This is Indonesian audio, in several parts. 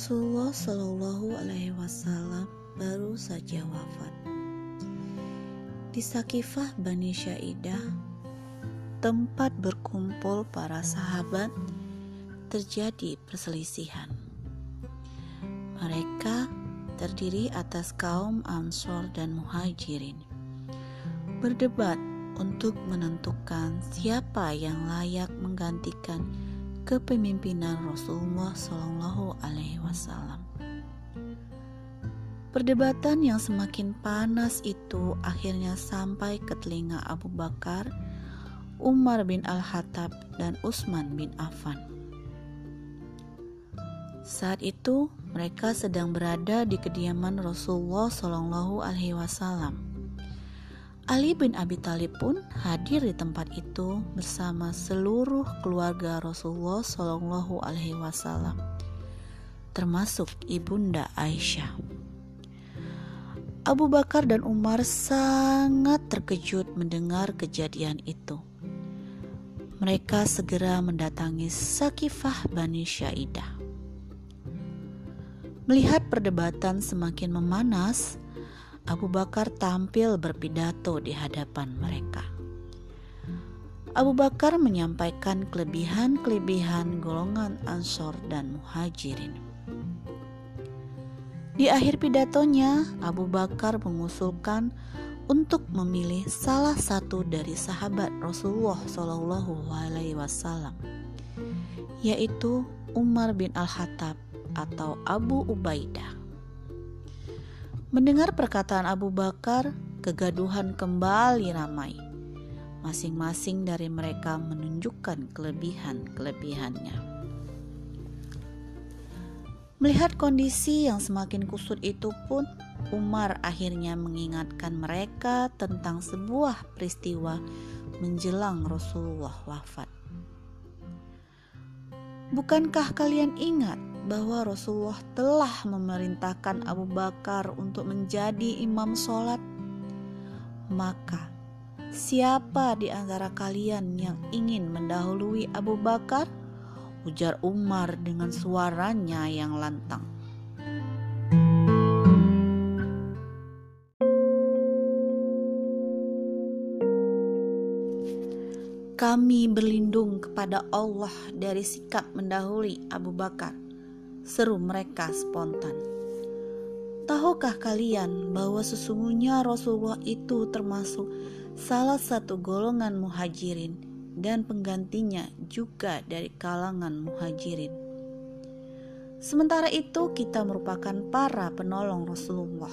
Rasulullah Shallallahu Alaihi Wasallam baru saja wafat. Di Sakifah Bani Syaidah, tempat berkumpul para sahabat, terjadi perselisihan. Mereka terdiri atas kaum Ansor dan Muhajirin, berdebat untuk menentukan siapa yang layak menggantikan kepemimpinan Rasulullah Shallallahu Alaihi Wasallam. Perdebatan yang semakin panas itu akhirnya sampai ke telinga Abu Bakar, Umar bin Al-Hattab, dan Utsman bin Affan. Saat itu mereka sedang berada di kediaman Rasulullah Shallallahu Alaihi Wasallam. Ali bin Abi Thalib pun hadir di tempat itu bersama seluruh keluarga Rasulullah Shallallahu Alaihi Wasallam, termasuk ibunda Aisyah. Abu Bakar dan Umar sangat terkejut mendengar kejadian itu. Mereka segera mendatangi Sakifah Bani Syaidah. Melihat perdebatan semakin memanas, Abu Bakar tampil berpidato di hadapan mereka. Abu Bakar menyampaikan kelebihan-kelebihan golongan Ansor dan Muhajirin. Di akhir pidatonya, Abu Bakar mengusulkan untuk memilih salah satu dari sahabat Rasulullah Shallallahu Alaihi Wasallam, yaitu Umar bin Al-Khattab atau Abu Ubaidah. Mendengar perkataan Abu Bakar, kegaduhan kembali ramai. Masing-masing dari mereka menunjukkan kelebihan-kelebihannya. Melihat kondisi yang semakin kusut itu pun, Umar akhirnya mengingatkan mereka tentang sebuah peristiwa menjelang Rasulullah wafat. Bukankah kalian ingat bahwa Rasulullah telah memerintahkan Abu Bakar untuk menjadi imam sholat, maka siapa di antara kalian yang ingin mendahului Abu Bakar? Ujar Umar dengan suaranya yang lantang. Kami berlindung kepada Allah dari sikap mendahului Abu Bakar seru mereka spontan. Tahukah kalian bahwa sesungguhnya Rasulullah itu termasuk salah satu golongan muhajirin dan penggantinya juga dari kalangan muhajirin. Sementara itu kita merupakan para penolong Rasulullah.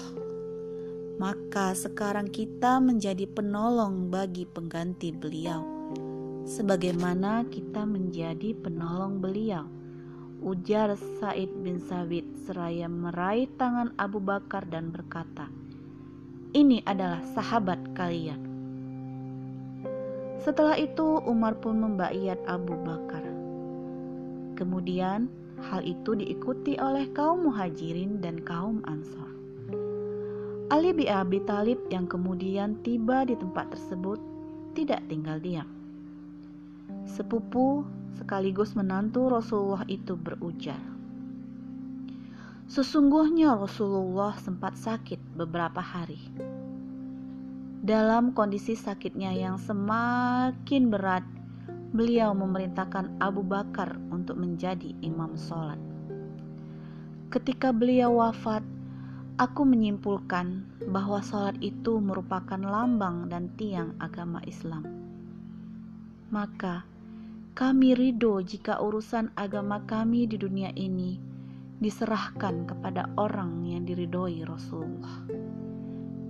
Maka sekarang kita menjadi penolong bagi pengganti beliau. Sebagaimana kita menjadi penolong beliau ujar Said bin Sabit seraya meraih tangan Abu Bakar dan berkata, "Ini adalah sahabat kalian." Setelah itu Umar pun membayat Abu Bakar. Kemudian hal itu diikuti oleh kaum muhajirin dan kaum ansor. Ali bin Abi Talib yang kemudian tiba di tempat tersebut tidak tinggal diam. Sepupu sekaligus menantu Rasulullah itu berujar, Sesungguhnya Rasulullah sempat sakit beberapa hari. Dalam kondisi sakitnya yang semakin berat, beliau memerintahkan Abu Bakar untuk menjadi imam sholat. Ketika beliau wafat, aku menyimpulkan bahwa sholat itu merupakan lambang dan tiang agama Islam. Maka, kami ridho jika urusan agama kami di dunia ini diserahkan kepada orang yang diridhoi Rasulullah.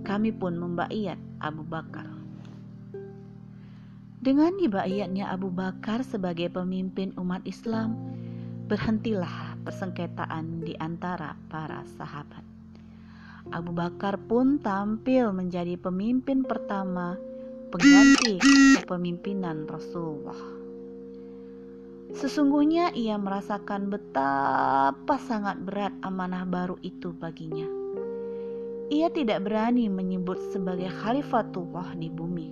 Kami pun membaiat Abu Bakar. Dengan dibaiatnya Abu Bakar sebagai pemimpin umat Islam, berhentilah persengketaan di antara para sahabat. Abu Bakar pun tampil menjadi pemimpin pertama pengganti kepemimpinan Rasulullah. Sesungguhnya ia merasakan betapa sangat berat amanah baru itu baginya. Ia tidak berani menyebut sebagai khalifatullah di bumi.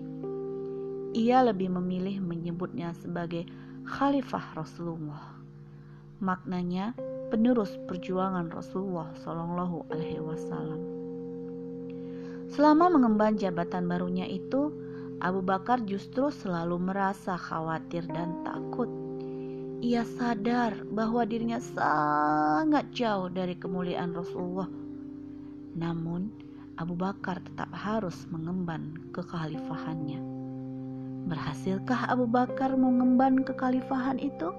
Ia lebih memilih menyebutnya sebagai khalifah Rasulullah. Maknanya penerus perjuangan Rasulullah Shallallahu Alaihi Wasallam. Selama mengemban jabatan barunya itu, Abu Bakar justru selalu merasa khawatir dan takut. Ia sadar bahwa dirinya sangat jauh dari kemuliaan Rasulullah. Namun, Abu Bakar tetap harus mengemban kekhalifahannya. Berhasilkah Abu Bakar mengemban kekhalifahan itu?